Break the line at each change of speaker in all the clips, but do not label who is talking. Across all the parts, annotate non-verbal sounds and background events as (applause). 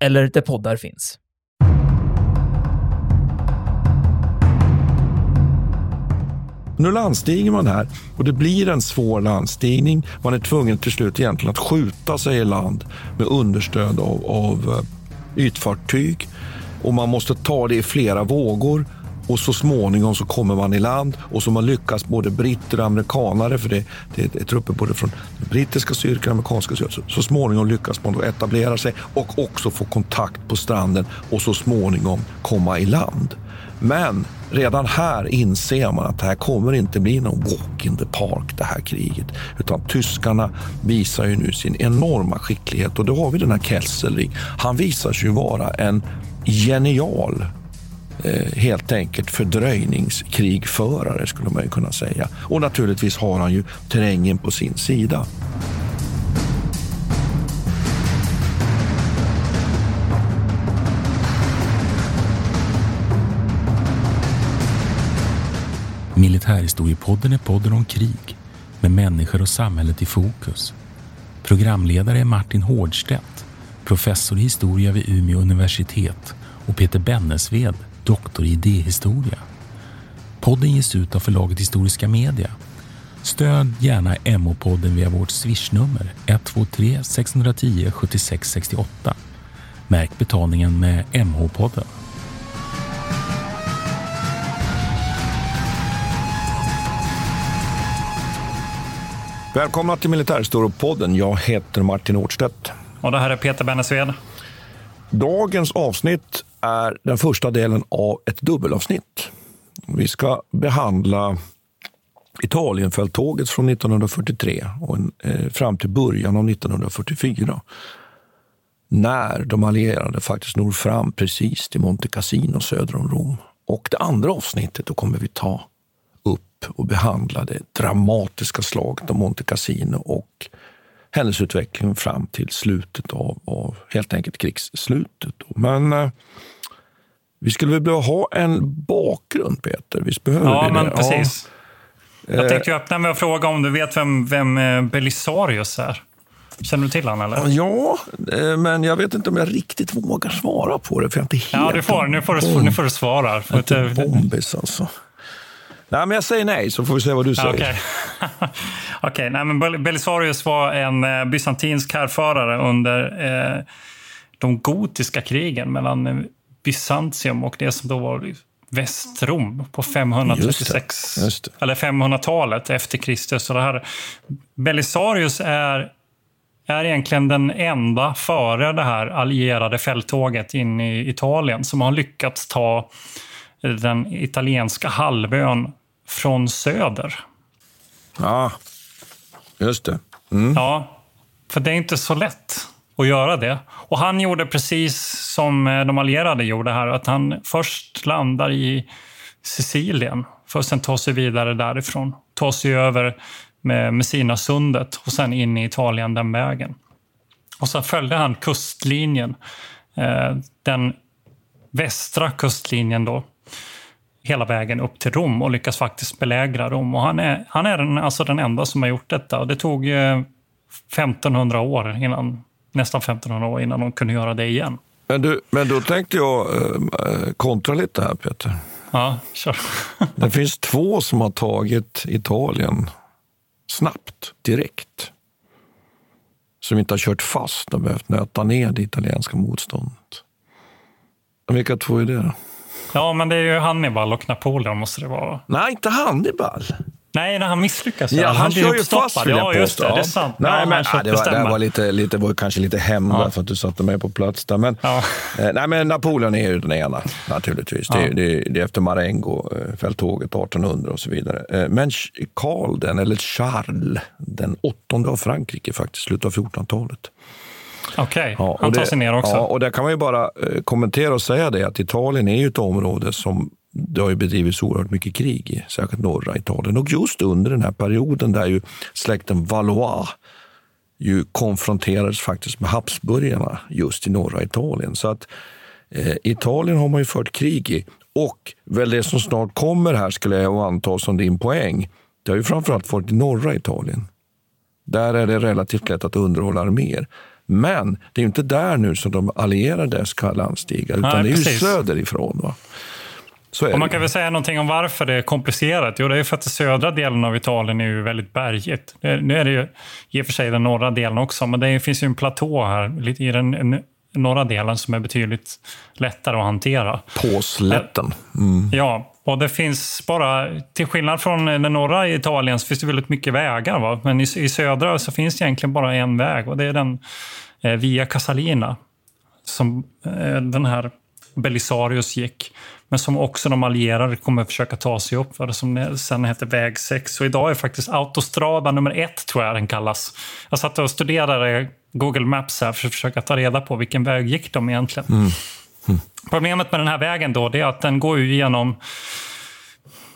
eller där poddar finns.
Nu landstiger man här och det blir en svår landstigning. Man är tvungen till slut egentligen att skjuta sig i land med understöd av, av eh, ytfartyg. Och man måste ta det i flera vågor och så småningom så kommer man i land och så man lyckas både britter och amerikanare, för det, det är trupper både från den brittiska styrkan och amerikanska styrkan. Så, så småningom lyckas man då etablera sig och också få kontakt på stranden och så småningom komma i land. Men redan här inser man att det här kommer inte bli någon walk in the park, det här kriget. Utan tyskarna visar ju nu sin enorma skicklighet och då har vi den här Kesselring. Han visar sig ju vara en genial Eh, helt enkelt fördröjningskrigförare skulle man ju kunna säga. Och naturligtvis har han ju terrängen på sin sida.
Militärhistoriepodden är podden om krig med människor och samhället i fokus. Programledare är Martin Hårdstedt, professor i historia vid Umeå universitet och Peter Bennesved, doktor i idéhistoria. Podden ges ut av förlaget Historiska Media. Stöd gärna MH-podden via vårt swishnummer 123 610 76 68. Märk betalningen med MH-podden.
Välkomna till Militärhistoriepodden. Jag heter Martin Årstedt.
Och det här är Peter Bennesved.
Dagens avsnitt är den första delen av ett dubbelavsnitt. Vi ska behandla Italienfälttåget från 1943 och en, eh, fram till början av 1944. När de allierade faktiskt når fram precis till Monte Cassino söder om Rom. Och det andra avsnittet då kommer vi ta upp och behandla det dramatiska slaget om Monte Cassino och händelseutvecklingen fram till slutet av, av helt enkelt krigsslutet. Men eh, vi skulle väl behöva ha en bakgrund, Peter? Visst behöver
ja,
vi
men
det?
precis.
Ja.
Jag tänkte öppna med att fråga om du vet vem, vem eh, Belisarius är? Känner du till honom eller?
Ja, eh, men jag vet inte om jag riktigt vågar svara på det. För jag är inte helt
Ja, du får, nu, får du, nu får du svara.
Jag är inte bombis alltså. Nej, men jag säger nej, så får vi se vad du säger.
Okej, (laughs) okay. okay, nej, men Belisarius var en eh, bysantinsk härförare under eh, de gotiska krigen mellan eh, Bysantium och det som då var Västrom på 536,
just det, just det.
eller 500-talet efter Kristus. Så det här, Belisarius är, är egentligen den enda före det här allierade fälttåget in i Italien som har lyckats ta den italienska halvön från söder.
Ja, just det. Mm.
Ja, för det är inte så lätt att göra det. Och han gjorde precis som de allierade gjorde här, att han först landar i Sicilien för att sen ta sig vidare därifrån. Ta sig över med Messinasundet och sen in i Italien den vägen. Och så följde han kustlinjen, den västra kustlinjen då, hela vägen upp till Rom och lyckas faktiskt belägra Rom. Och han är, han är den, alltså den enda som har gjort detta. Och det tog 1500 år innan, nästan 1500 år innan de kunde göra det igen.
Men, du, men då tänkte jag äh, kontra lite här Peter.
Ja, kör. (laughs)
det finns två som har tagit Italien snabbt, direkt. Som inte har kört fast och behövt nöta ner det italienska motståndet. Vilka två är det då?
Ja, men det är ju Hannibal och Napoleon måste det vara.
Nej, inte Hannibal.
Nej, när han misslyckas.
Ja, han, han kör ju fast vill
Ja, just det. Det är sant.
Nej,
ja,
men, ja, det, var, det var, lite, lite, var kanske lite hämnd ja. för att du satte mig på plats där. Men,
ja.
eh, nej, men Napoleon är ju den ena, naturligtvis. Det, är, det, det är efter Marengo, eh, fälttåget 1800 och så vidare. Eh, men Karl den, eller Charles den åttonde av Frankrike faktiskt, slutet av 1400-talet.
Okej,
Ja, och
han tar
det-
sig ner också.
Ja, och där kan man ju bara eh, kommentera och säga det att Italien är ju ett område som det har ju bedrivits oerhört mycket krig i, särskilt norra Italien. Och just under den här perioden där ju släkten Valois ju konfronterades faktiskt med Habsburgarna just i norra Italien. Så att eh, Italien har man ju fört krig i. Och väl det som snart kommer här skulle jag anta som din poäng, det har ju framförallt varit i norra Italien. Där är det relativt lätt att underhålla arméer. Men det är ju inte där nu som de allierade ska landstiga, utan
Nej,
det är ju söderifrån. Va?
Och man kan väl säga någonting om varför det är komplicerat. Jo, det är för att den södra delen av Italien är ju väldigt bergigt. Nu är det ju i och för sig den norra delen också, men det finns ju en platå här lite i den norra delen som är betydligt lättare att hantera.
På slätten. Mm.
Ja, och det finns bara, till skillnad från eh, den norra Italien så finns det väldigt mycket vägar. Va? Men i, i södra så finns det egentligen bara en väg och det är den eh, Via Casalina. Som eh, den här Belisarius gick. Men som också de allierade kommer försöka ta sig upp för. Som sen heter väg 6. Och idag är faktiskt autostrada nummer ett, tror jag den kallas. Jag satt och studerade Google Maps här för att försöka ta reda på vilken väg gick de egentligen. Mm. Problemet med den här vägen då, det är att den går ju igenom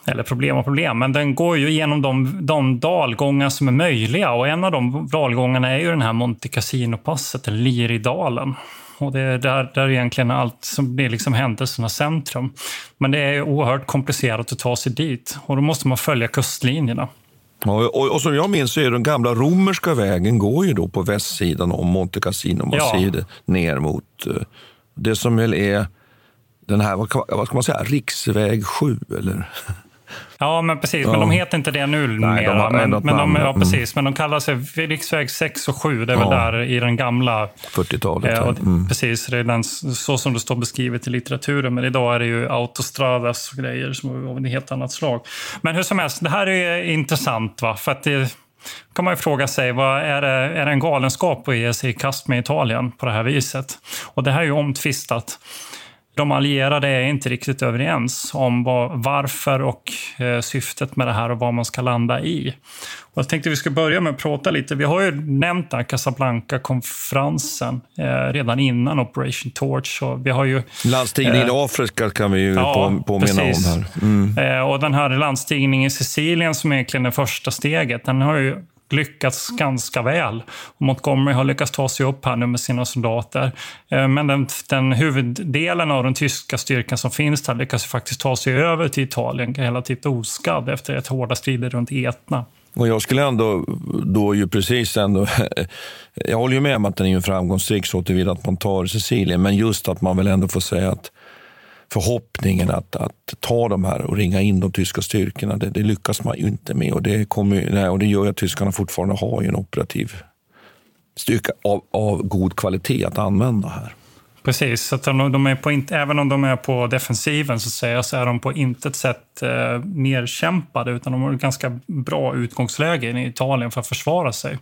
eller problem och problem, men den går ju igenom de, de dalgångar som är möjliga. Och en av de dalgångarna är ju den här Monte Cassino-passet, Liridalen. Och det är där, där egentligen allt som blir liksom händelsernas centrum. Men det är oerhört komplicerat att ta sig dit. Och då måste man följa kustlinjerna.
Ja, och, och som jag minns så är den gamla romerska vägen går ju då på västsidan om Monte Cassino. Man
Ja.
det ner mot eh, det som väl är den här, vad, vad ska man säga, riksväg 7 eller?
Ja, men precis. Men
Ja.
de heter inte det nu
Nej, de.
Men, men, de, ja,
mm.
precis. men de kallar sig riksväg 6 och 7. Det är väl
Ja.
där i den gamla
40-talet.
Ja,
här.
och
Mm.
Precis, det är den, så som det står beskrivet i litteraturen. Men idag är det ju autostradas och grejer som är av ett helt annat slag. Men hur som helst, det här är intressant. Va? För att det kan man ju fråga sig, vad är, det, är det en galenskap att ge sig i kast med Italien på det här viset? Och det här är ju omtvistat. De allierade är inte riktigt överens om varför och eh, syftet med det här och vad man ska landa i. Och jag tänkte vi ska börja med att prata lite. Vi har ju nämnt den Casablanca-konferensen eh, redan innan Operation Torch. Och vi har ju,
Landstigningen i Afrika kan vi ju
Eh, Ja,
på, påminna
precis.
om här. Mm.
eh, och den här landstigningen i Sicilien som är egentligen det första steget, den har ju lyckats ganska väl. Och Montgomery har lyckats ta sig upp här nu med sina soldater. Eh, men den, den huvuddelen av den tyska styrkan som finns där lyckas faktiskt ta sig över till Italien relativt oskadd efter ett hårda strider runt Etna.
Och jag skulle ändå då ju precis ändå... (laughs) Jag håller ju med om att den är en framgångsrik så tillvida att man tar Sicilien, men just att man väl ändå får säga att förhoppningen att, att ta de här och ringa in de tyska styrkorna, det, det lyckas man ju inte med. Och det, kommer, nej, och det gör ju att tyskarna fortfarande har ju en operativ styrka av, av god kvalitet att använda här.
Precis, så att de, de är på, även om de är på defensiven så, att säga, så är de på intet sätt eh, mer kämpade utan de har ett ganska bra utgångsläge i Italien för att försvara sig.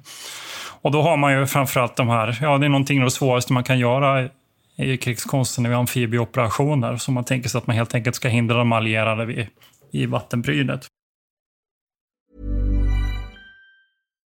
Och då har man ju framförallt de här, ja det är någonting av det svåraste man kan göra i krigskonsten vid amfibieoperationer. Så man tänker sig att man helt enkelt ska hindra de allierade vid, i vattenbrynet.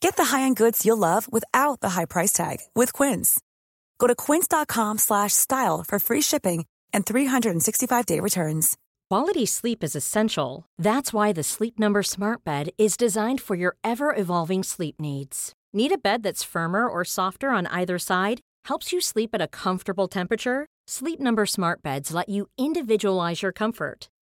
Get the high-end goods you'll love without the high price tag with Quince. Go to quince.com slash style for free shipping and 365-day returns.
Quality sleep is essential. That's why the Sleep Number Smart Bed is designed for your ever evolving sleep needs. Need a bed that's firmer or softer on either side? Helps you sleep at a comfortable temperature? Sleep Number Smart Beds let you individualize your comfort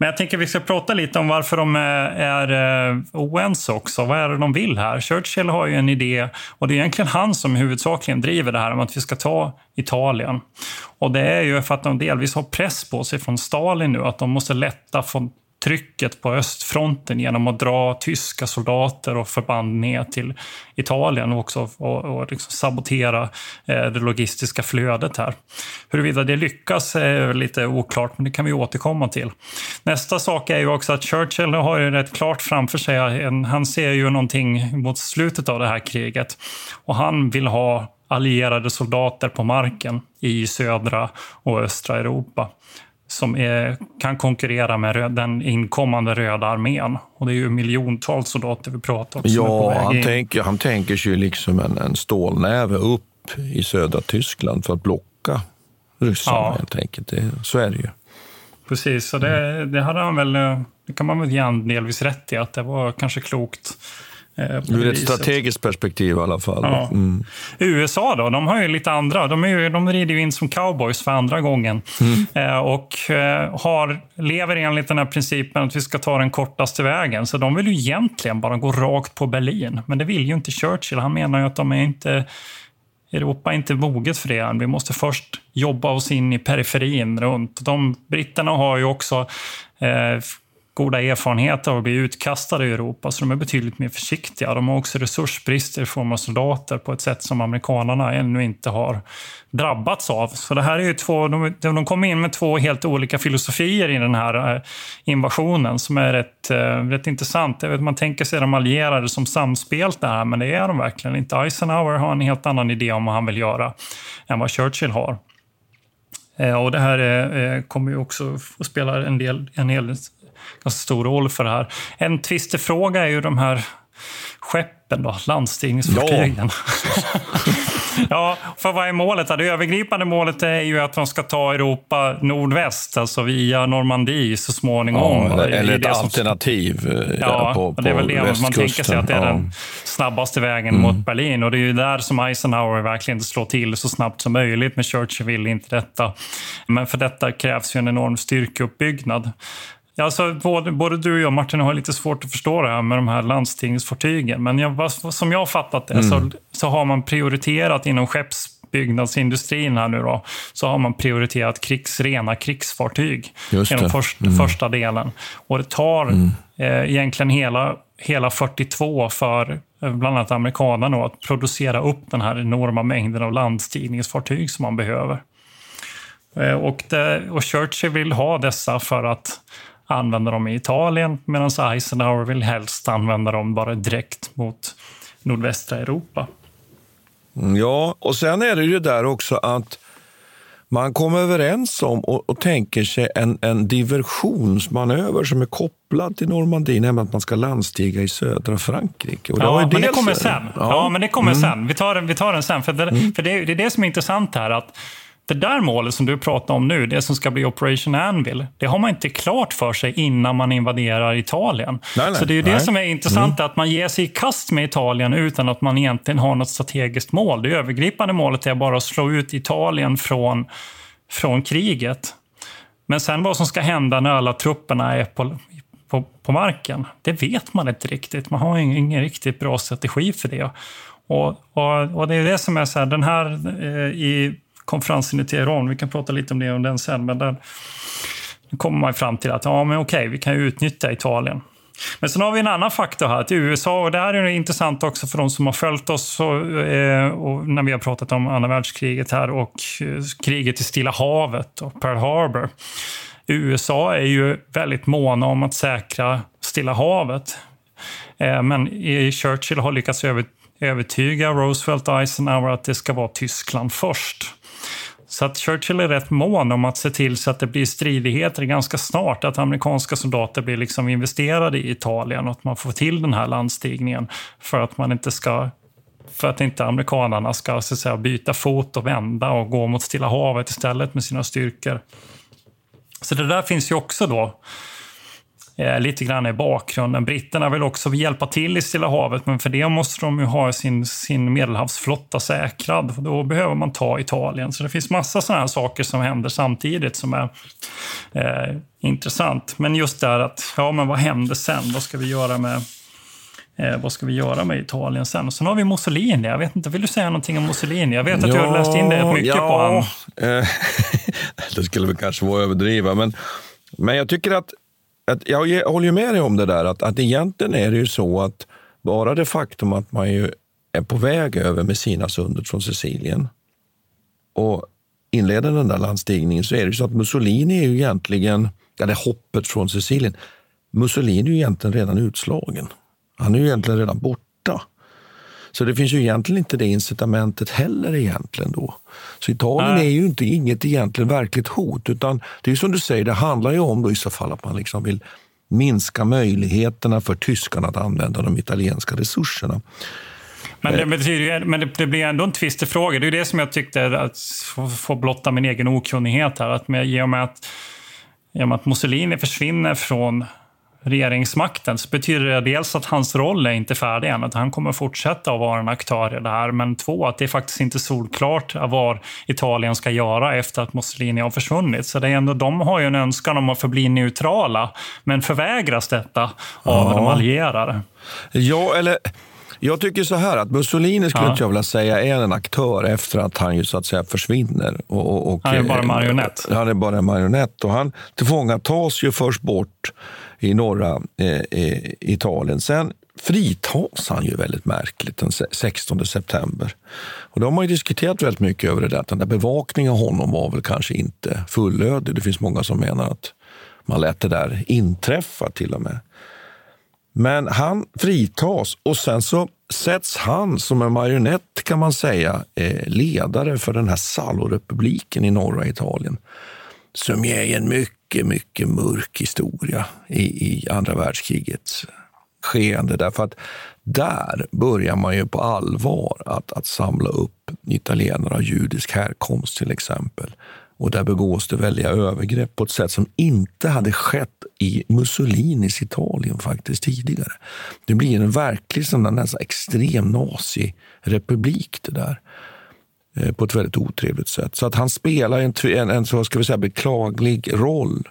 Men jag tänker vi ska prata lite om varför de är eh, oense också. Vad är det de vill här? Churchill har ju en idé och det är egentligen han som huvudsakligen driver det här om att vi ska ta Italien. Och det är ju för att de delvis har press på sig från Stalin nu att de måste lätta från trycket på östfronten genom att dra tyska soldater och förband ner till Italien och också och, och liksom sabotera eh, det logistiska flödet här. Huruvida det lyckas är lite oklart, men det kan vi återkomma till. Nästa sak är ju också att Churchill har ju rätt klart framför sig, han ser ju någonting mot slutet av det här kriget och han vill ha allierade soldater på marken i södra och östra Europa som är, kan konkurrera med den inkommande röda armén. Och det är ju miljontals soldater vi pratar om.
Ja, han tänker, han tänker sig liksom en, en stålnäve upp i södra Tyskland för att blocka ryssarna ja. helt enkelt. Det, så är det ju.
Precis, så det, det hade han väl, det kan man väl ge delvis rätt i, att det var kanske klokt
Eh, Ur ett strategiskt perspektiv i alla fall. Ja.
Mm. USA då, de har ju lite andra. De, är ju, de rider ju in som cowboys för andra gången. Mm. Eh, och eh, har, lever enligt den här principen att vi ska ta den kortaste vägen. Så de vill ju egentligen bara gå rakt på Berlin. Men det vill ju inte Churchill. Han menar ju att de är inte Europa är inte moget för det än. Vi måste först jobba oss in i periferin runt. De, britterna har ju också eh, goda erfarenheter av att bli utkastade i Europa, så de är betydligt mer försiktiga. De har också resursbrister i form av soldater på ett sätt som amerikanerna ännu inte har drabbats av. Så det här är ju två, de, de kom in med två helt olika filosofier i den här eh, invasionen som är rätt, eh, rätt intressant. Vet, man tänker sig de allierade som samspelt det här, men det är de verkligen inte. Eisenhower har en helt annan idé om vad han vill göra än vad Churchill har. Eh, och det här kommer ju också att spela en, del, en hel ganska stor roll för det här. En tvistefråga är ju de här skeppen, då, landstigningsfartygen. Ja. (laughs) ja, för vad är målet? Det övergripande målet är ju att de ska ta Europa nordväst, alltså via Normandie så småningom.
Ja, eller ett alternativ som... ja, på, på
det är väl det man tänker sig att det är ja. den snabbaste vägen mm. mot Berlin. Och det är ju där som Eisenhower verkligen slår till så snabbt som möjligt, men Churchill vill inte detta. Men för detta krävs ju en enorm styrkeuppbyggnad. Alltså, både, både du och jag, Martin, har lite svårt att förstå det här med de här landstingsfartygen. Men jag, som jag har fattat det mm. så, så har man prioriterat inom skeppsbyggnadsindustrin här nu då, så har man prioriterat krigs, rena krigsfartyg i den först, mm. första delen. Och det tar mm. eh, egentligen hela, hela 42 för eh, bland annat amerikanerna att producera upp den här enorma mängden av landstigningsfartyg som man behöver. Eh, och, det, och Churchill vill ha dessa för att använda dem i Italien medan Eisenhower vill helst använda dem bara direkt mot nordvästra Europa.
Mm, ja, och sen är det ju där också att man kommer överens om och, och tänker sig en, en diversionsmanöver som är kopplad till Normandie, nämligen att man ska landstiga i södra Frankrike.
Och ja, men det kommer sen. Ja. ja. men det kommer mm. sen. Vi tar, vi tar den sen. För, det, mm. för det, det, är det som är intressant här. att det där målet som du pratar om nu, det som ska bli Operation Anvil, det har man inte klart för sig innan man invaderar Italien. Nej, nej, så det är ju nej. det som är intressant, mm. att man ger sig i kast med Italien utan att man egentligen har något strategiskt mål. Det övergripande målet är bara att slå ut Italien från, från kriget. Men sen vad som ska hända när alla trupperna är på, på, på marken, det vet man inte riktigt. Man har ingen, ingen riktigt bra strategi för det. Och, och, och det är det som är så här, den här eh, i konferensen i Teheran. Vi kan prata lite om det om den sen. Men där kommer man fram till att ja, men okej, vi kan utnyttja Italien. Men sen har vi en annan faktor här, att USA, och det här är intressant också för de som har följt oss och, eh, och när vi har pratat om andra världskriget här och eh, kriget i Stilla havet och Pearl Harbor. USA är ju väldigt måna om att säkra Stilla havet. Eh, men Churchill har lyckats övertyga Roosevelt och Eisenhower att det ska vara Tyskland först. Så att Churchill är rätt mån om att se till så att det blir stridigheter ganska snart. Att amerikanska soldater blir liksom investerade i Italien och att man får till den här landstigningen. För att man inte ska för att inte amerikanerna ska så att säga, byta fot och vända och gå mot Stilla havet istället med sina styrkor. Så det där finns ju också då eh, lite grann i bakgrunden. Britterna vill också hjälpa till i Stilla havet, men för det måste de ju ha sin, sin medelhavsflotta säkrad. Då behöver man ta Italien. Så det finns massa sådana här saker som händer samtidigt som är eh, intressant. Men just där att, ja men vad händer sen? Vad ska vi göra med Eh, vad ska vi göra med Italien sen? Och sen har vi Mussolini. Jag vet inte, vill du säga någonting om Mussolini? Jag vet att ja, du har läst in dig mycket ja, på honom.
Eh, (laughs) det skulle väl kanske vara att överdriva, men, men jag tycker att, att jag håller med dig om det där, att, att egentligen är det ju så att bara det faktum att man ju är på väg över Messinasundet från Sicilien och inleder den där landstigningen så är det ju så att Mussolini är ju egentligen, ja, det hoppet från Sicilien, Mussolini är ju egentligen redan utslagen. Han är ju egentligen redan borta. Så det finns ju egentligen inte det incitamentet heller egentligen då. Så Italien Nej. är ju inte inget egentligen verkligt hot, utan det är som du säger, det handlar ju om då i så fall att man liksom vill minska möjligheterna för tyskarna att använda de italienska resurserna.
Men det, betyder, men det, blir ändå en tvistefråga. Det är det som jag tyckte, att få blotta min egen okunnighet här. Att med, i, och med att, I och med att Mussolini försvinner från regeringsmakten så betyder det dels att hans roll är inte färdig än, att han kommer fortsätta att vara en aktör i det här. Men två, att det är faktiskt inte solklart vad Italien ska göra efter att Mussolini har försvunnit. Så det är ändå, de har ju en önskan om att förbli neutrala, men förvägras detta av ja. de allierade.
Ja, eller... Jag tycker så här att Mussolini skulle ja. jag vilja säga är en aktör efter att han ju så att säga försvinner. Och, och, och
han är bara en marionett.
Han är bara en marionett och han tillfångatas ju först bort i norra eh, Italien. Sen fritas han ju väldigt märkligt den 16 september. Och då har man ju diskuterat väldigt mycket över det där, den där bevakningen av honom var väl kanske inte fullödig. Det finns många som menar att man lät det där inträffa till och med. Men han fritas och sen så sätts han som en marionett kan man säga eh, ledare för den här Salorepubliken i norra Italien som är en mycket, mycket mörk historia i, i andra världskrigets skeende. Därför att där börjar man ju på allvar att, att samla upp italienare av judisk härkomst till exempel. Och där begås det väldiga övergrepp på ett sätt som inte hade skett i Mussolinis Italien faktiskt tidigare. Det blir en verklig sån nästan extrem nazirepublik det där. Eh, på ett väldigt otrevligt sätt. Så att han spelar en, en, en så ska vi säga, beklaglig roll.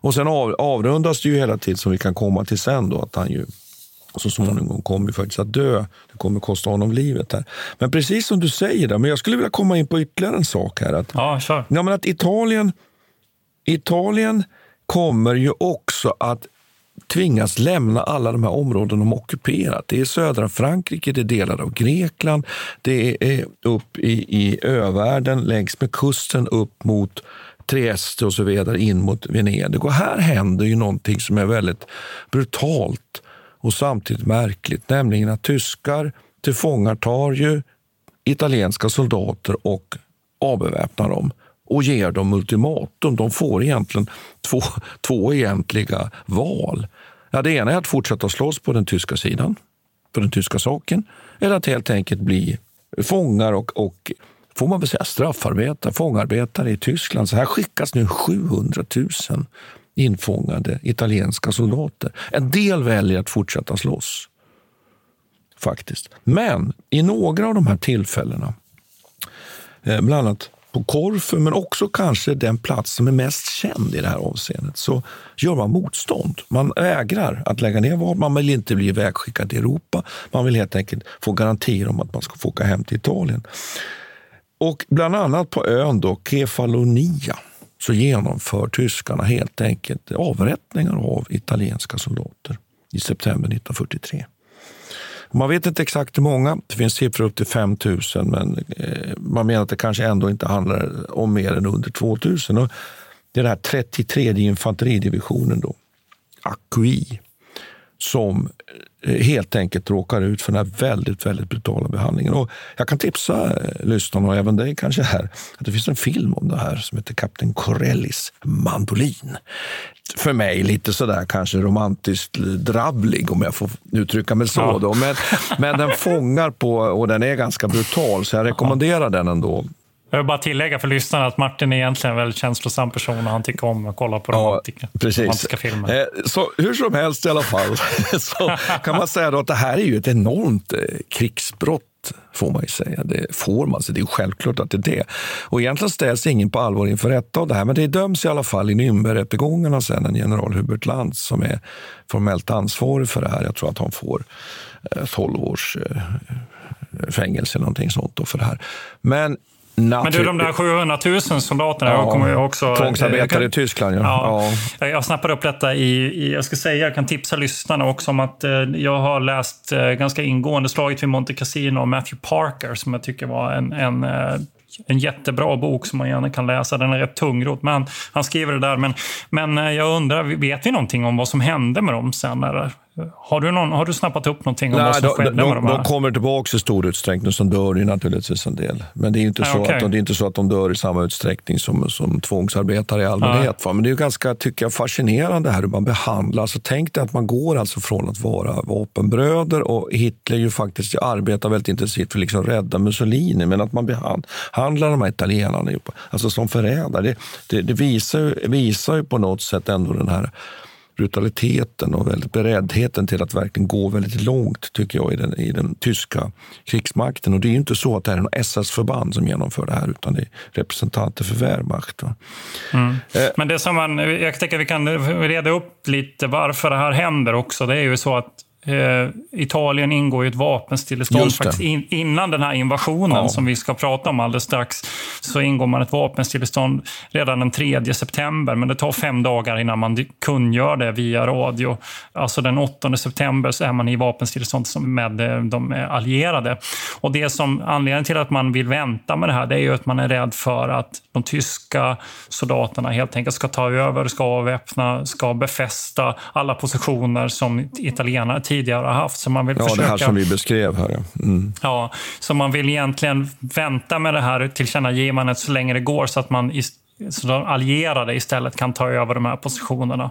Och sen av, avrundas det ju hela tiden, som vi kan komma till sen, då, att han ju så småningom kommer faktiskt att dö. Det kommer kosta honom livet. här. Men precis som du säger, där, men jag skulle vilja komma in på ytterligare en sak här. Att,
ja, kör.
Ja, men att Italien, Italien kommer ju också att tvingas lämna alla de här områdena de ockuperat. Det är södra Frankrike, det är delar av Grekland, det är upp i, i övärlden längs med kusten upp mot Trieste och så vidare in mot Venedig. Och här händer ju någonting som är väldigt brutalt och samtidigt märkligt, nämligen att tyskar tillfångatar ju italienska soldater och avbeväpnar dem och ger dem ultimatum. De får egentligen två, två egentliga val. Ja, det ena är att fortsätta slåss på den tyska sidan, på den tyska saken, eller att helt enkelt bli fångar och, och får man väl säga straffarbetare, fångarbetare i Tyskland. Så här skickas nu 700 000 infångade italienska soldater. En del väljer att fortsätta slåss, faktiskt. Men i några av de här tillfällena, eh, bland annat på Korfu, men också kanske den plats som är mest känd i det här avseendet, så gör man motstånd. Man vägrar att lägga ner vapen, man vill inte bli vägskickad till Europa. Man vill helt enkelt få garantier om att man ska få åka hem till Italien. Och bland annat på ön då, Kefalonia så genomför tyskarna helt enkelt avrättningar av italienska soldater i september 1943. Man vet inte exakt hur många. Det finns siffror upp till 5 000, men eh, man menar att det kanske ändå inte handlar om mer än under 2 000. Och det är den här 33 infanteridivisionen, då, AQI, som helt enkelt råkar ut för den här väldigt, väldigt brutala behandlingen. Och jag kan tipsa eh, lyssnarna, och även dig kanske här, att det finns en film om det här som heter Kapten Corellis mandolin. För mig lite sådär kanske romantiskt drabblig om jag får uttrycka mig så.
Ja.
Då. Men, men den (laughs) fångar på, och den är ganska brutal, så jag rekommenderar den ändå.
Jag vill bara tillägga för lyssnarna att Martin är egentligen en väldigt känslosam person och han tycker om att kolla på romantiska,
Precis.
romantiska filmer.
Eh, Så hur som helst i alla fall (laughs) så kan man säga att det här är ju ett enormt eh, krigsbrott får man ju säga. Det får man, så det är självklart att det är det. Och egentligen ställs ingen på allvar inför rätta av det här, men det döms i alla fall i Nürnbergrättegångarna sen en general Hubert Lantz som är formellt ansvarig för det här. Jag tror att han får eh, 12 års eh, fängelse eller någonting sånt då för det här. Men
Men du, de där 700 000 soldaterna, jag kommer ju också...
Tvångsarbetare i Tyskland, ja.
Ja,
ja.
Jag snappade upp detta i, i, jag ska säga, jag kan tipsa lyssnarna också om att eh, jag har läst eh, ganska ingående Slaget vid Monte Cassino av Matthew Parker som jag tycker var en, en eh, en jättebra bok som man gärna kan läsa. Den är rätt tungrodd, men han skriver det där. Men, men eh, jag undrar, vet vi någonting om vad som hände med dem sen? Eller? Har, du någon, har du snappat upp någonting om vad som
de,
skedde
de,
med de här?
de kommer tillbaka i stor utsträckning, som dör ju naturligtvis en del. Men det är inte,
Ja,
så,
okej.
att, de- det är inte så att de dör i samma utsträckning som, som tvångsarbetare i allmänhet. Va? Men det är ju ganska tycker jag, fascinerande här hur man behandlar. Alltså, tänk dig att man går alltså från att vara vapenbröder och Hitler ju faktiskt arbetar väldigt intensivt för att liksom rädda Mussolini, men att man behandlar de här italienarna alltså som förrädare. Det, det, det visar, visar ju på något sätt ändå den här brutaliteten och väldigt beredheten till att verkligen gå väldigt långt tycker jag i den, i den tyska krigsmakten. Och det är ju inte så att det är en SS-förband som genomför det här utan det är representanter för Wehrmacht.
Mm.
Eh.
Men det som man, jag tänker vi kan reda upp lite varför det här händer också. Det är ju så att eh, Italien ingår i ett vapenstillestånd faktiskt in, innan den här invasionen
Ja.
som vi ska prata om alldeles strax. Så ingår man ett vapenstillestånd redan den 3 september, men det tar fem dagar innan man kungör det via radio. Alltså den 8 september så är man i vapenstillestånd med eh, de allierade. Och det som anledningen till att man vill vänta med det här, det är ju att man är rädd för att de tyska soldaterna helt enkelt ska ta över, ska avväpna, ska befästa alla positioner som italienare tidigare har haft. Så man vill
Ja,
försöka...
det här som vi beskrev här. Ja. Mm.
Ja, så man vill egentligen vänta med det här tillkännagivandet så länge det går så att man så de allierade istället kan ta över de här positionerna.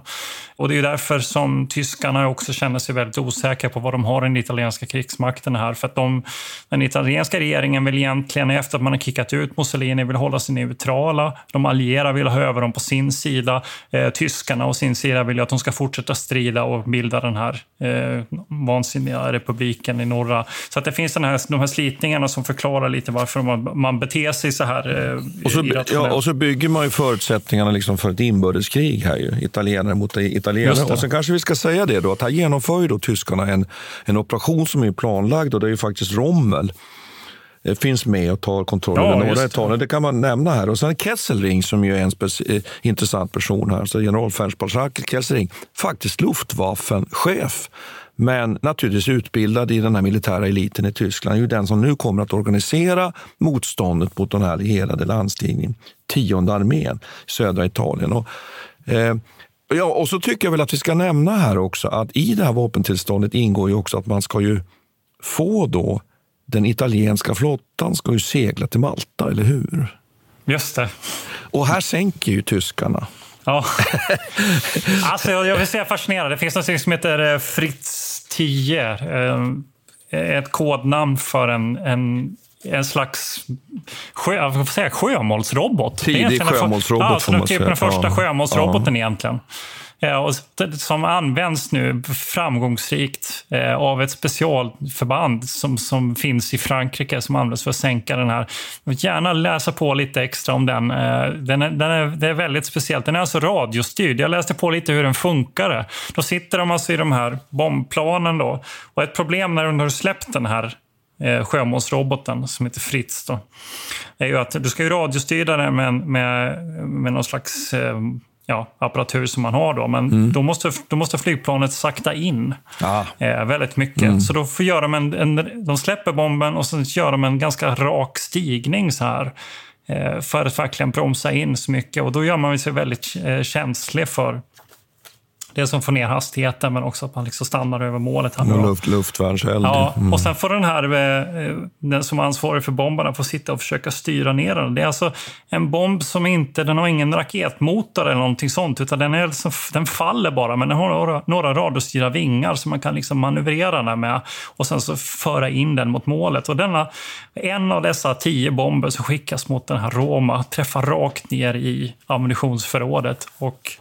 Och Det är därför som tyskarna också känner sig väldigt osäkra på vad de har i den italienska krigsmakten här. För att de, den italienska regeringen vill egentligen, efter att man har kickat ut Mussolini, vill hålla sig neutrala. De allierade vill ha över dem på sin sida. Eh, tyskarna å sin sida vill ju att de ska fortsätta strida och bilda den här eh, vansinniga republiken i norra. Så att det finns den här, de här slitningarna som förklarar lite varför man, man beter sig så här eh,
Och så, ja, och så bygger man ju förutsättningarna liksom för ett inbördeskrig här. Ju. Italienare mot italienare.
det.
Och sen kanske vi ska säga det då, att här genomför ju då tyskarna en, en operation som är planlagd och det är ju faktiskt Rommel eh, finns med och tar kontroll
Ja,
över
just
norra
det.
Italien. Det kan man nämna här. Och sen Kesselring som ju är en eh, intressant person här. Så generalfältmarskalk Kesselring, faktiskt Luftwaffenchef. Men naturligtvis utbildad i den här militära eliten i Tyskland. är ju den som nu kommer att organisera motståndet mot den här allierade landstigningen. Tionde armén i södra Italien. Och, eh, ja, och så tycker jag väl att vi ska nämna här också att i det här vapentillståndet ingår ju också att man ska ju få då den italienska flottan ska ju segla till Malta, eller hur?
Just det.
Och här sänker ju tyskarna.
Ja. (laughs) alltså, jag vill säga fascinerad. Det finns något som heter eh, Fritz 10. eh, Ett kodnamn för en, en, en slags sjö, jag får säga, sjömålsrobot.
Tidig sjömålsrobot,
Ja,
får man
typ
säga.
den första
Ja.
sjömålsroboten egentligen. Ja, och som används nu framgångsrikt eh, av ett specialförband som, som finns i Frankrike som används för att sänka den här. Jag vill gärna läsa på lite extra om den. Eh, den, är, den är, det är väldigt speciellt. Den är alltså radiostyrd. Jag läste på lite hur den funkar. Då sitter de alltså i de här bombplanen. Då. Och ett problem när de har släppt den här eh, sjömålsroboten som heter Fritz då, är ju att du ska ju radiostyra den med, med, med någon slags eh, ja, apparatur som man har då. Men då, måste, då måste flygplanet sakta in
Ah.
eh, väldigt mycket. Så då får göra de, en, en, de släpper bomben och sen gör de en ganska rak stigning så här. Eh, för att verkligen bromsa in så mycket. Och då gör man sig väldigt eh, känslig för Det som får ner hastigheten men också att man liksom stannar över målet.
Och luft, luftvärnseld.
Ja,
Mm.
och sen får den här, eh, den som är ansvarig för bomberna, få sitta och försöka styra ner den. Det är alltså en bomb som inte, den har ingen raketmotor eller någonting sånt, utan den, är liksom, den faller bara, men den har några, några radiostyrda vingar som man kan liksom manövrera den med och sen så föra in den mot målet. Och denna, en av dessa tio bomber som skickas mot den här Roma träffar rakt ner i ammunitionsförrådet och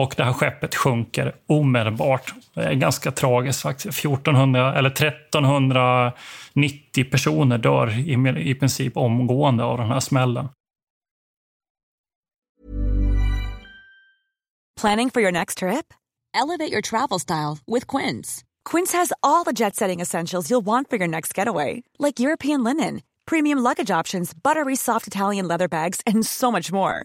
och det här skeppet sjunker omedelbart. Det är ganska tragiskt faktiskt. 1400 eller 1390 personer dör i, i princip omgående av den här smällen.
Planning for your next trip?
Elevate your travel style with Quince.
Quince has all the jet setting essentials you'll want for your next getaway, like European linen, premium luggage options, buttery soft Italian leather bags, and so much more.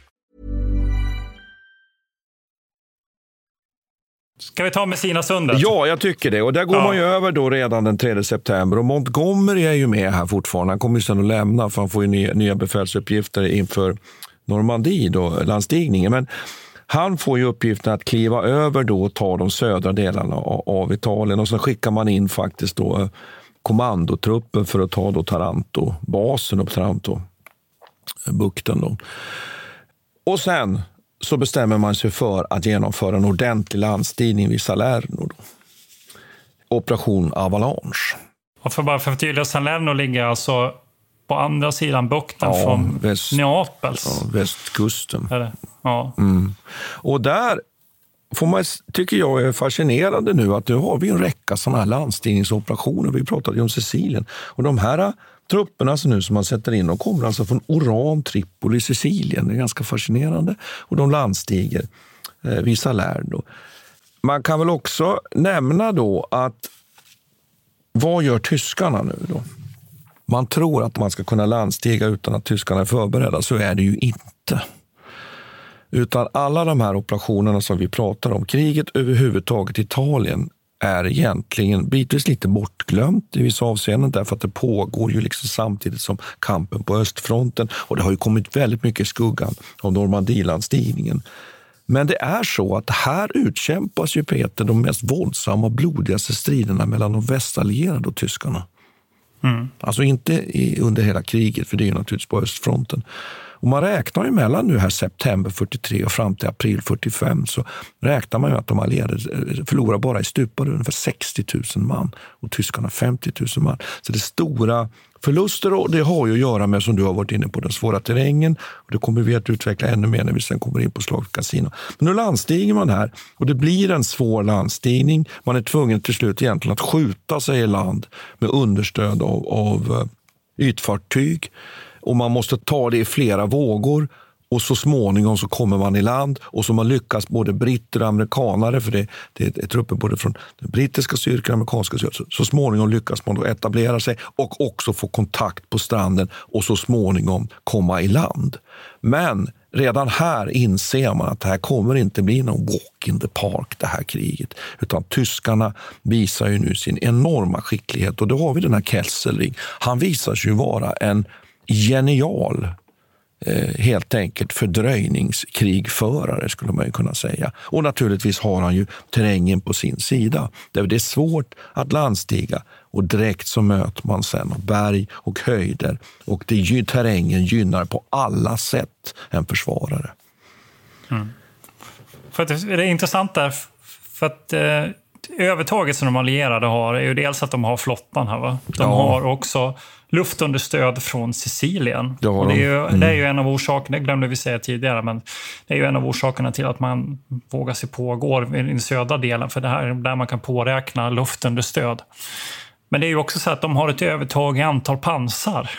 Ska vi ta Messina-sundet?
Ja, jag tycker det. Och där går
Ja.
man ju över då redan den 3 september. Och Montgomery är ju med här fortfarande. Han kommer ju sen att lämna för han får ju nya, nya befälsuppgifter inför Normandie, då, landstigningen. Men han får ju uppgiften att kliva över då och ta de södra delarna av, Italien. Och så skickar man in faktiskt då eh, kommandotrupper för att ta då Taranto, basen upp Taranto, bukten. Då. Och sen så bestämmer man sig för att genomföra en ordentlig landstigning vid Salerno. Då. Operation Avalanche.
Och för bara för att förtydliga, Salerno ligger alltså på andra sidan bukten
Ja,
från
väst-
Neapels.
Ja, västkusten.
Ja.
Mm. Och där får man, tycker jag är fascinerande nu att nu har vi en räcka sådana här landstigningsoperationer. Vi pratade ju om Sicilien. Och de här trupperna som nu som man sätter in, de kommer alltså från Oran, Tripoli, Sicilien. Det är ganska fascinerande. Och de landstiger eh, vid Salerno. Man kan väl också nämna då att vad gör tyskarna nu då? Man tror att man ska kunna landstiga utan att tyskarna är förberedda. Så är det ju inte. Utan alla de här operationerna som vi pratar om, kriget överhuvudtaget i Italien är egentligen bitvis lite bortglömt i vissa avseenden därför att det pågår ju liksom samtidigt som kampen på östfronten och det har ju kommit väldigt mycket i skuggan av Normandielandstigningen. Men det är så att här utkämpas ju Peter de mest våldsamma och blodigaste striderna mellan de västallierade och tyskarna.
Mm.
Alltså inte i, under hela kriget, för det är ju naturligtvis på östfronten. Och man räknar ju mellan nu här september 43 och fram till april 45 så räknar man ju att de allierade eh, förlorar bara i stupade ungefär 60 000 man och tyskarna 50 000 man. Så det är stora förluster och det har ju att göra med, som du har varit inne på, den svåra terrängen. Och det kommer vi att utveckla ännu mer när vi sen kommer in på slaget kasino. Men nu landstiger man här och det blir en svår landstigning. Man är tvungen till slut egentligen att skjuta sig i land med understöd av, av eh, ytfartyg och man måste ta det i flera vågor. och så småningom så kommer man i land och så man lyckas både britter och amerikanare, för det, det är trupper både från den brittiska styrkan och amerikanska styrkan. Så, så småningom lyckas man då etablera sig och också få kontakt på stranden och så småningom komma i land. Men redan här inser man att det här kommer inte bli någon walk in the park, det här kriget. Utan tyskarna visar ju nu sin enorma skicklighet och då har vi den här Kesselring. Han visar sig ju vara en genial eh, helt enkelt fördröjningskrigförare skulle man ju kunna säga. Och naturligtvis har han ju terrängen på sin sida. Det är svårt att landstiga och direkt så möter man sen berg och höjder och det, terrängen gynnar på alla sätt en försvarare.
Mm. För det är intressant där, för att eh, övertaget som de allierade har är ju dels att de har flottan här. Va? De ja. har också luftunderstöd från Sicilien. Det, och det, är ju, mm. det är ju en av orsakerna, det glömde vi säga tidigare, men det är ju en av orsakerna till att man vågar sig på går i den södra delen, för det här är där man kan påräkna luftunderstöd. Men det är ju också så att de har ett övertag i antal pansar.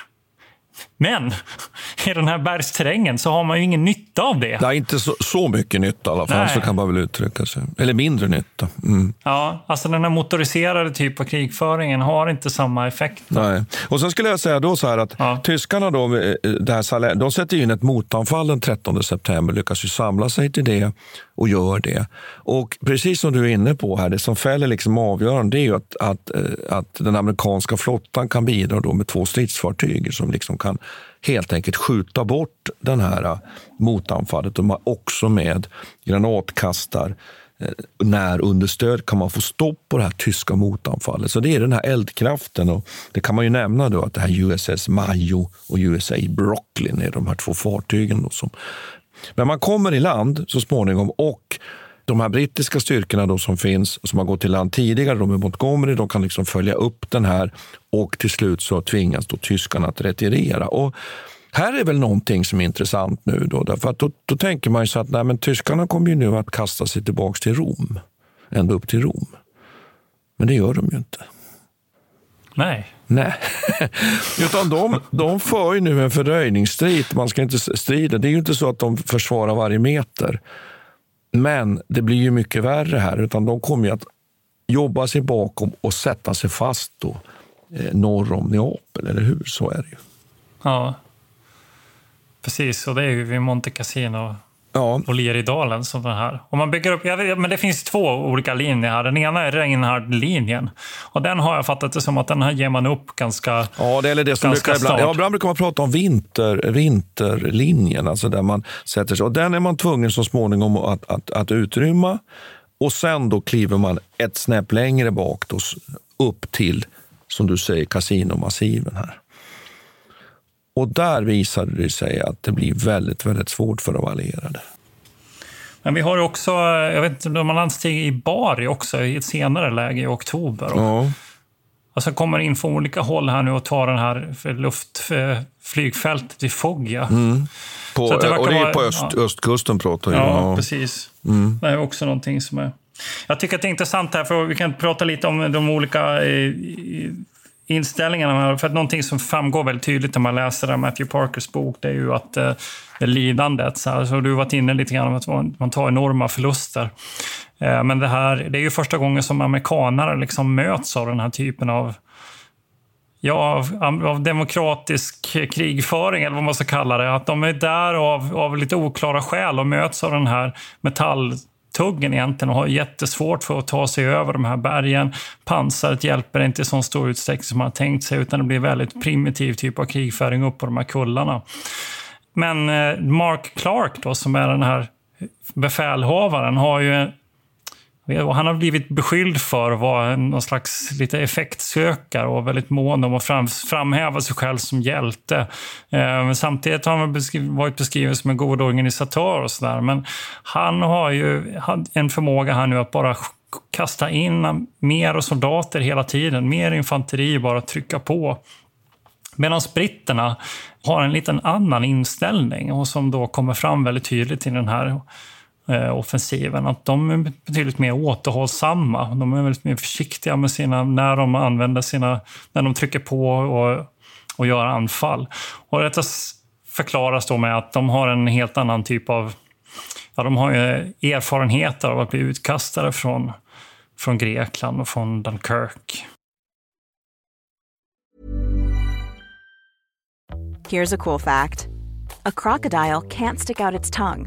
Men (laughs) i den här bergsterrängen så har man ju ingen nytta av det.
Nej, inte så, så mycket nytta i alla fall, Nej. så kan man väl uttrycka sig. Eller mindre nytta. Mm.
Ja, alltså den här motoriserade typen av krigföringen har inte samma effekt.
Nej. Och sen skulle jag säga då så här att ja. tyskarna då, eh, det här, de sätter in ett motanfall den 13 september, lyckas ju samla sig till det och gör det. Och precis som du är inne på här, det som fäller liksom avgörande det är ju att, att, eh, att den amerikanska flottan kan bidra då med två stridsfartyg som liksom kan helt enkelt skjuta bort den här äh, motanfallet. De har också med granatkastar eh, när understöd kan man få stopp på det här tyska motanfallet. Så det är den här eldkraften. Och det kan man ju nämna då att det här USS Mayo och USA Brooklyn är de här två fartygen. Då som men man kommer i land så småningom och de här brittiska styrkorna då som finns, som har gått i land tidigare, de är Montgomery, de kan liksom följa upp den här och till slut så tvingas då tyskarna att retirera. Och här är väl någonting som är intressant nu. Då, därför att då, då tänker man ju så att nej, men tyskarna kommer ju nu att kasta sig tillbaka till Rom, ända upp till Rom. Men det gör de ju inte.
Nej.
Nej, (laughs) utan de, de för ju nu en fördröjningsstrid. Man ska inte strida. Det är ju inte så att de försvarar varje meter. Men det blir ju mycket värre här, utan de kommer ju att jobba sig bakom och sätta sig fast då, eh, norr om Neapel, eller hur? Så är det ju.
Ja, precis. Och det är ju vid Monte Cassino ja. och Leridalen som den här. Och man bygger upp, vet, men det finns två olika linjer här. Den ena är Reinhard-linjen. Och den har jag fattat det som att den här ger man upp ganska
Ja, det är det som brukar ibland, ja, ibland brukar man prata om vinter, vinterlinjen, alltså där man sätter sig. Och den är man tvungen så småningom att, att, att utrymma. Och sen då kliver man ett snäpp längre bak, då, upp till, som du säger, kasinomassiven här. Och där visade det sig att det blir väldigt, väldigt svårt för de allierade.
Men vi har också, jag vet inte, de har landstig i Bari också i ett senare läge i oktober. Ja. Alltså kommer in från olika håll här nu och tar den här luftflygfältet vid Foggia.
Mm. På, det och det är på öst, ja. östkusten pratar vi
Ja, ja, precis. Mm. Det är också någonting som är... Jag tycker att det är intressant här, för vi kan prata lite om de olika eh, inställningarna. För att någonting som framgår väldigt tydligt när man läser Matthew Parkers bok, det är ju att eh, det lidandet. Så, här, så du har varit inne lite grann om att man tar enorma förluster. Eh, men det här, det är ju första gången som amerikanare liksom möts av den här typen av ja, av, av, demokratisk krigföring, eller vad man ska kalla det. Att de är där av, av lite oklara skäl och möts av den här metall tuggen egentligen och har jättesvårt för att ta sig över de här bergen. Pansaret hjälper inte i så stor utsträckning som man har tänkt sig utan det blir väldigt primitiv typ av krigföring upp på de här kullarna. Men eh, Mark Clark då, som är den här befälhavaren, har ju Eh, han har blivit beskylld för att vara någon slags lite effektsökare och väldigt mån om att fram, framhäva sig själv som hjälte. Eh, samtidigt har han beskri varit beskriven som en god organisatör och sådär. Men han har ju en förmåga här nu att bara kasta in mer soldater hela tiden, mer infanteri, bara trycka på. Medan britterna har en liten annan inställning och som då kommer fram väldigt tydligt i den här Eh, offensiven. Att de är betydligt mer återhållsamma. De är väldigt mer försiktiga med sina, när de använder sina, när de trycker på och, och gör anfall. Och detta förklaras då med att de har en helt annan typ av... Ja, de har ju erfarenheter av att bli utkastade från, från Grekland och från Dunkirk.
Here's a cool fact. A crocodile can't stick out its tongue.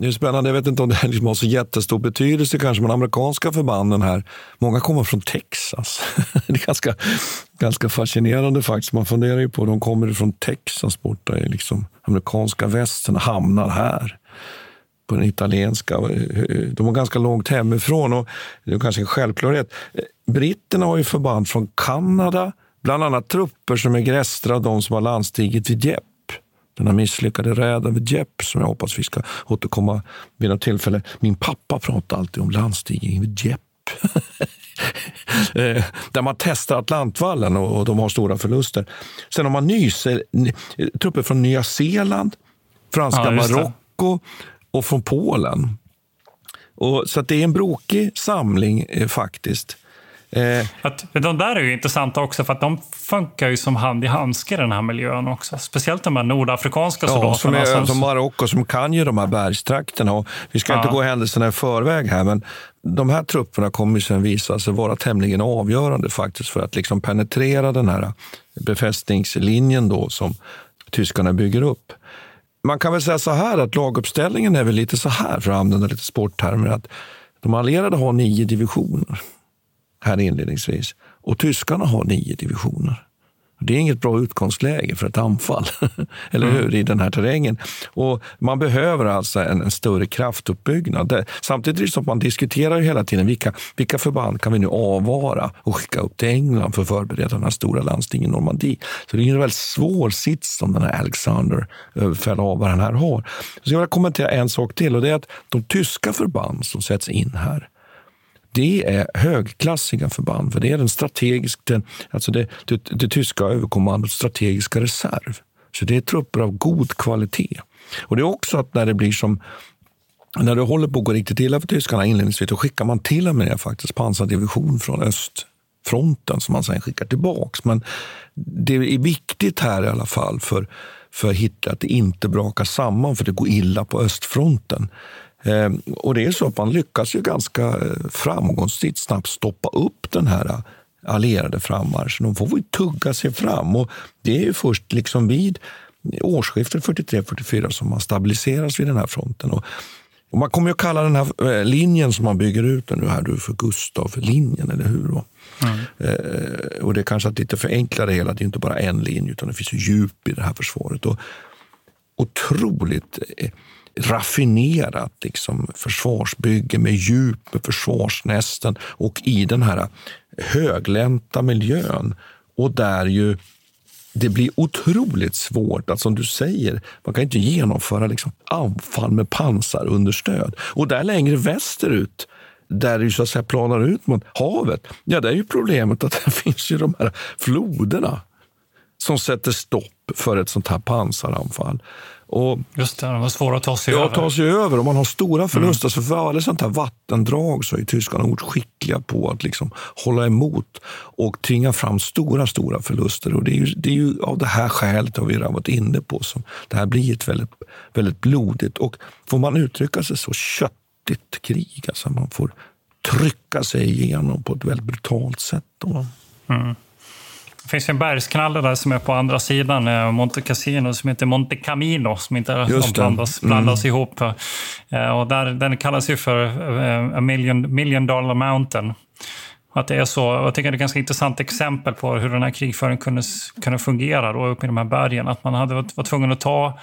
Det är spännande. Jag vet inte om det liksom har så jättestor betydelse kanske, men amerikanska förbanden här, många kommer från Texas. (laughs) det är ganska, ganska fascinerande faktiskt. Man funderar ju på, de kommer från Texas borta i liksom amerikanska västern hamnar här på den italienska. De var ganska långt hemifrån och det är kanske en självklarhet. Britterna har ju förband från Kanada, bland annat trupper som är grästra av de som har landstigit vid Dieppe den här misslyckade räden vid Dieppe som jag hoppas vi ska återkomma vid något tillfälle. Min pappa pratar alltid om landstigningen vid Dieppe. (laughs) Eh, där man testar Atlantvallen och de har stora förluster. Sen har man nyser, trupper från Nya Zeeland, franska ja, Marocko och från Polen. Och, så det är en brokig samling eh, faktiskt.
Eh, att, de där är ju intressanta också för att de funkar ju som hand i handske i den här miljön också. Speciellt de här nordafrikanska soldaterna.
Ja, som, är, som, som Marocko som kan ju de här bergstrakterna. Och vi ska ja. inte gå händelserna i förväg här, men de här trupperna kommer sen visa sig vara tämligen avgörande faktiskt för att liksom penetrera den här befästningslinjen då som tyskarna bygger upp. Man kan väl säga så här att laguppställningen är väl lite så här, för att använda lite sporttermer, att de allierade har nio divisioner här inledningsvis. Och tyskarna har nio divisioner. Det är inget bra utgångsläge för ett anfall, (laughs) eller hur, i den här terrängen. Och man behöver alltså en, en större kraftuppbyggnad. Det, samtidigt som man diskuterar hela tiden vilka, vilka förband kan vi nu avvara och skicka upp till England för att förbereda den här stora landstinget i Normandie. Så det är en väldigt svår sits som den här Alexander, överbefälhavaren här har. Så jag vill kommentera en sak till och det är att de tyska förband som sätts in här det är högklassiga förband, för det är den strategiska, alltså det, det, det tyska överkommandots strategiska reserv. Så det är trupper av god kvalitet. Och det är också att när det blir som när det håller på att gå riktigt illa för tyskarna inledningsvis, då skickar man till och med faktiskt pansardivision från östfronten som man sen skickar tillbaks. Men det är viktigt här i alla fall för, för Hitler att det inte brakar samman för det går illa på östfronten. Ehm, och det är så att man lyckas ju ganska eh, framgångsrikt snabbt stoppa upp den här eh, allierade frammarschen. De får ju tugga sig fram och det är ju först liksom vid årsskiftet 43-44 som man stabiliseras vid den här fronten. Och, man kommer ju att kalla den här eh, linjen som man bygger ut nu här för Gustav-linjen, eller hur? Mm. Eh, och det är kanske att lite förenkla det hela. Det är inte bara en linje, utan det finns djup i det här försvaret. Och otroligt raffinerat liksom, försvarsbygge med djup, med försvarsnästen och i den här höglänta miljön. Och där ju det blir otroligt svårt att, som du säger, man kan inte genomföra liksom anfall med pansarunderstöd. Och där längre västerut, där det så att säga planar ut mot havet, ja, där är ju problemet att (laughs) det finns ju de här floderna som sätter stopp för ett sånt här pansaranfall. Och,
Just det, de var svåra att ta sig
ja,
över.
ta sig över. Och man har stora förluster. Så för varje sånt här vattendrag så är tyskarna oerhört skickliga på att liksom hålla emot och tvinga fram stora, stora förluster. Och det är ju, det är ju av det här skälet, har vi redan varit inne på, som det här blir ett väldigt, väldigt blodigt och, får man uttrycka sig så, köttigt krig. Alltså man får trycka sig igenom på ett väldigt brutalt sätt. Då.
Mm. Det finns en bergsknalle där som är på andra sidan eh, Monte Cassino som heter Monte Camino som inte
Just det.
blandas,
Mm.
blandas ihop. Eh, Och där, den kallas ju för eh, a million, million dollar mountain. Att det är så, jag tycker det är ett ganska intressant exempel på hur den här krigföringen kunde, kunde fungera då uppe i de här bergen. Att man hade var tvungen att ta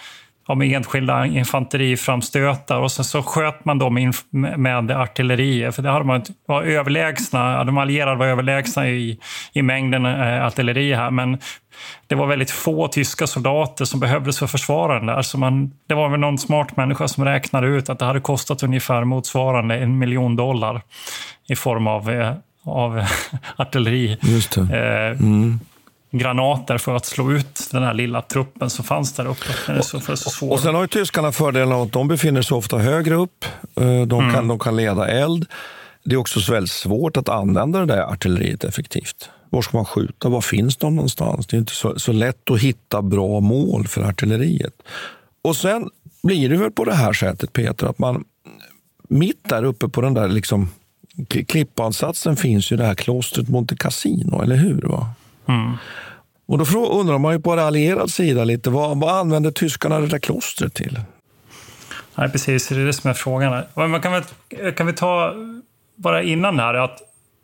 ja, med enskilda infanteriframstötar och sen så sköt man dem med artilleri. För det hade man, var överlägsna, de allierade var överlägsna i, i mängden eh, artilleri här. Men det var väldigt få tyska soldater som behövdes för den där. Så man, det var väl någon smart människa som räknade ut att det hade kostat ungefär motsvarande en miljon dollar i form av, eh, av (laughs) artilleri. Eh,
Mm.
Granater för att slå ut den här lilla truppen som fanns där uppe. Den är så, för så svår.
Och sen har ju tyskarna fördelen av att de befinner sig ofta högre upp. Eh, De kan,
Mm.
de kan leda eld. Det är också så väldigt svårt att använda det där artilleriet effektivt. Var ska man skjuta? Var finns de någonstans? Det är inte så, så lätt att hitta bra mål för artilleriet. Och sen blir det väl på det här sättet, Peter, att man mitt där uppe på den där liksom, kli- klippansatsen finns ju det här klostret Monte Cassino, eller hur? Va?
Mm.
Och då undrar man ju på allierad sida lite, vad, vad använder tyskarna det där klostret till?
Nej, precis. Det är det som är frågan. Man kan, väl, kan vi ta bara innan här att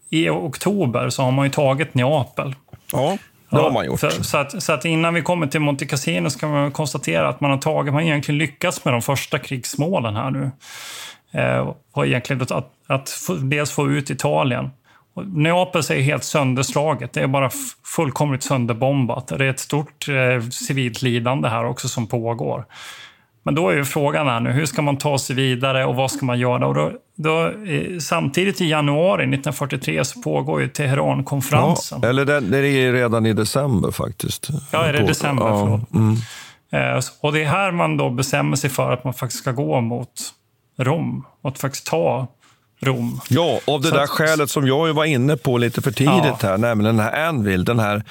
i oktober så har man ju tagit Neapel.
Ja, det har man gjort.
Så, så, att, så att innan vi kommer till Monte Cassino så kan man konstatera att man har tagit, man har egentligen lyckats med de första krigsmålen här nu. Eh, egentligen att, att, att dels få ut Italien. Neapel är helt sönderslaget. Det är bara fullkomligt sönderbombat. Det är ett stort eh, civilt lidande här också som pågår. Men då är ju frågan här nu, hur ska man ta sig vidare och vad ska man göra? Och då, då, eh, samtidigt i januari 1943 så pågår ju Teherankonferensen.
Ja, eller det, det är ju redan i december faktiskt.
Ja, är det december?
Ja,
Förlåt.
mm.
Eh, Och det är här man då bestämmer sig för att man faktiskt ska gå mot Rom. Och att faktiskt ta Rom.
Ja, av det
Så
där
att-
skälet som jag ju var inne på lite för tidigt
Ja.
här, nämligen den här Anvil, den här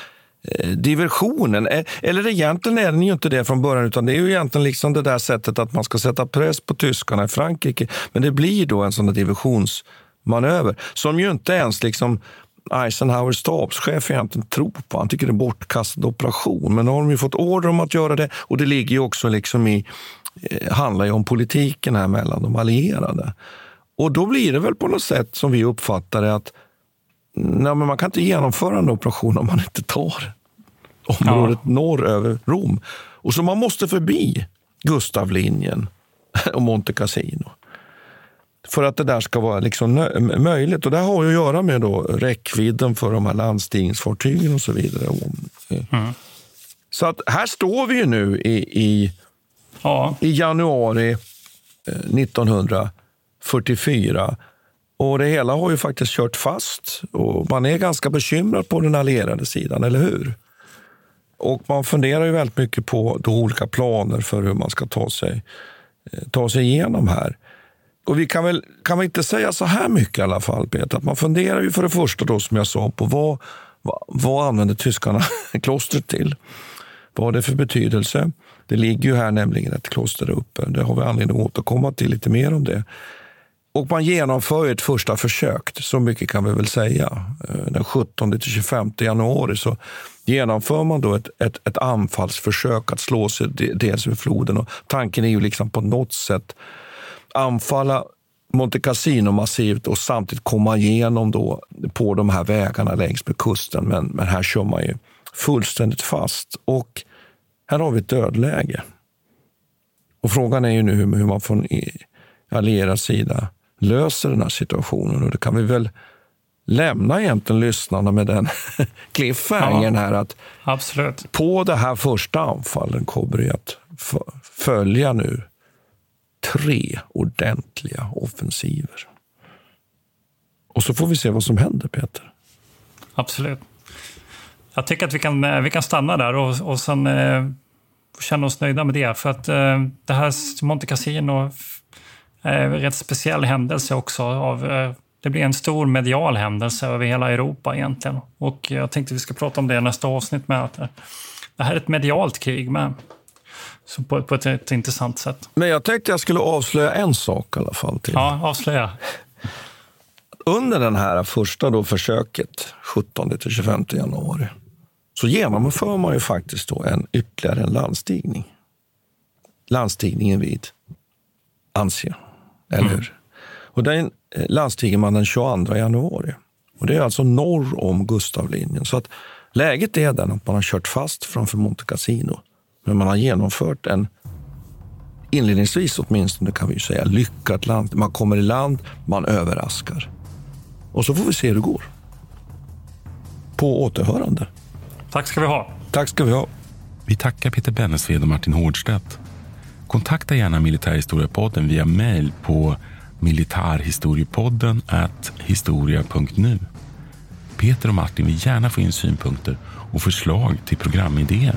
eh, diversionen. Eh, Eller egentligen är den ju inte det från början, utan det är ju egentligen liksom det där sättet att man ska sätta press på tyskarna i Frankrike. Men det blir då en sån där divisionsmanöver som ju inte ens liksom Eisenhowers stabschef egentligen tror på. Han tycker det är en bortkastad operation. Men nu har de ju fått order om att göra det och det ligger ju också liksom i, eh, handlar ju om politiken här mellan de allierade. Och då blir det väl på något sätt som vi uppfattar det att nej, men man kan inte genomföra en operation om man inte tar området ja. norr över Rom. Och så man måste förbi Gustavlinjen (laughs) och Monte Cassino för att det där ska vara liksom möjligt. Och Det har ju att göra med då räckvidden för de här landstigningsfartygen och så vidare. Eh.
Mm.
Så att här står vi ju nu i, i, ja. i januari eh, 1900 44. Och Det hela har ju faktiskt kört fast och man är ganska bekymrad på den allierade sidan, eller hur? Och Man funderar ju väldigt mycket på då olika planer för hur man ska ta sig, eh, ta sig igenom här. Och Vi kan väl, kan väl inte säga så här mycket i alla fall, Peter, att man funderar ju för det första då, som jag sa på vad, vad, vad använde tyskarna (laughs) klostret till? Vad har det för betydelse? Det ligger ju här nämligen ett kloster där uppe. Det har vi anledning att återkomma till lite mer om det. Och man genomför ett första försök, så mycket kan vi väl säga. Eh, den 17 till 25 januari så genomför man då ett, ett, ett anfallsförsök att slå sig dels vid floden. Och tanken är ju liksom på något sätt anfalla Monte Cassino-massivt och samtidigt komma igenom då på de här vägarna längs med kusten. Men, men här kör man ju fullständigt fast. Och här har vi ett dödläge. Och frågan är ju nu hur man från allierad sida löser den här situationen. Och det kan vi väl lämna egentligen lyssnarna med den (laughs) cliffhangern här att
Absolut.
på det här första anfallen kommer det att följa nu tre ordentliga offensiver. Och så får vi se vad som händer, Peter.
Absolut. Jag tycker att vi kan, eh, vi kan stanna där och, och sen eh, känna oss nöjda med det. För att eh, det här Monte Cassino en rätt speciell händelse också. Av, eh, det blir en stor medial händelse över hela Europa egentligen. Och jag tänkte vi ska prata om det i nästa avsnitt med att det här är ett medialt krig med. Så på, på ett, ett intressant sätt.
Men jag tänkte jag skulle avslöja en sak i alla fall. Till.
Ja, avslöja.
Under det här första då försöket, 17 till 25 januari, så genomför man ju faktiskt då en ytterligare en landstigning. Landstigningen vid Ansia, eller mm. hur? Och den eh, landstiger man den 22 januari. Och Det är alltså norr om Gustavlinjen. Så att läget är den att man har kört fast framför Monte Cassino. Men man har genomfört en, inledningsvis åtminstone kan vi säga, lyckat land. Man kommer i land, man överraskar. Och så får vi se hur det går. På återhörande.
Tack ska vi ha.
Tack ska vi ha.
Vi tackar Peter Bennesved och Martin Hårdstedt. Kontakta gärna Militärhistoriepodden via mejl på militarhistoriepodden historia.nu. Peter och Martin vill gärna få in synpunkter och förslag till programidéer.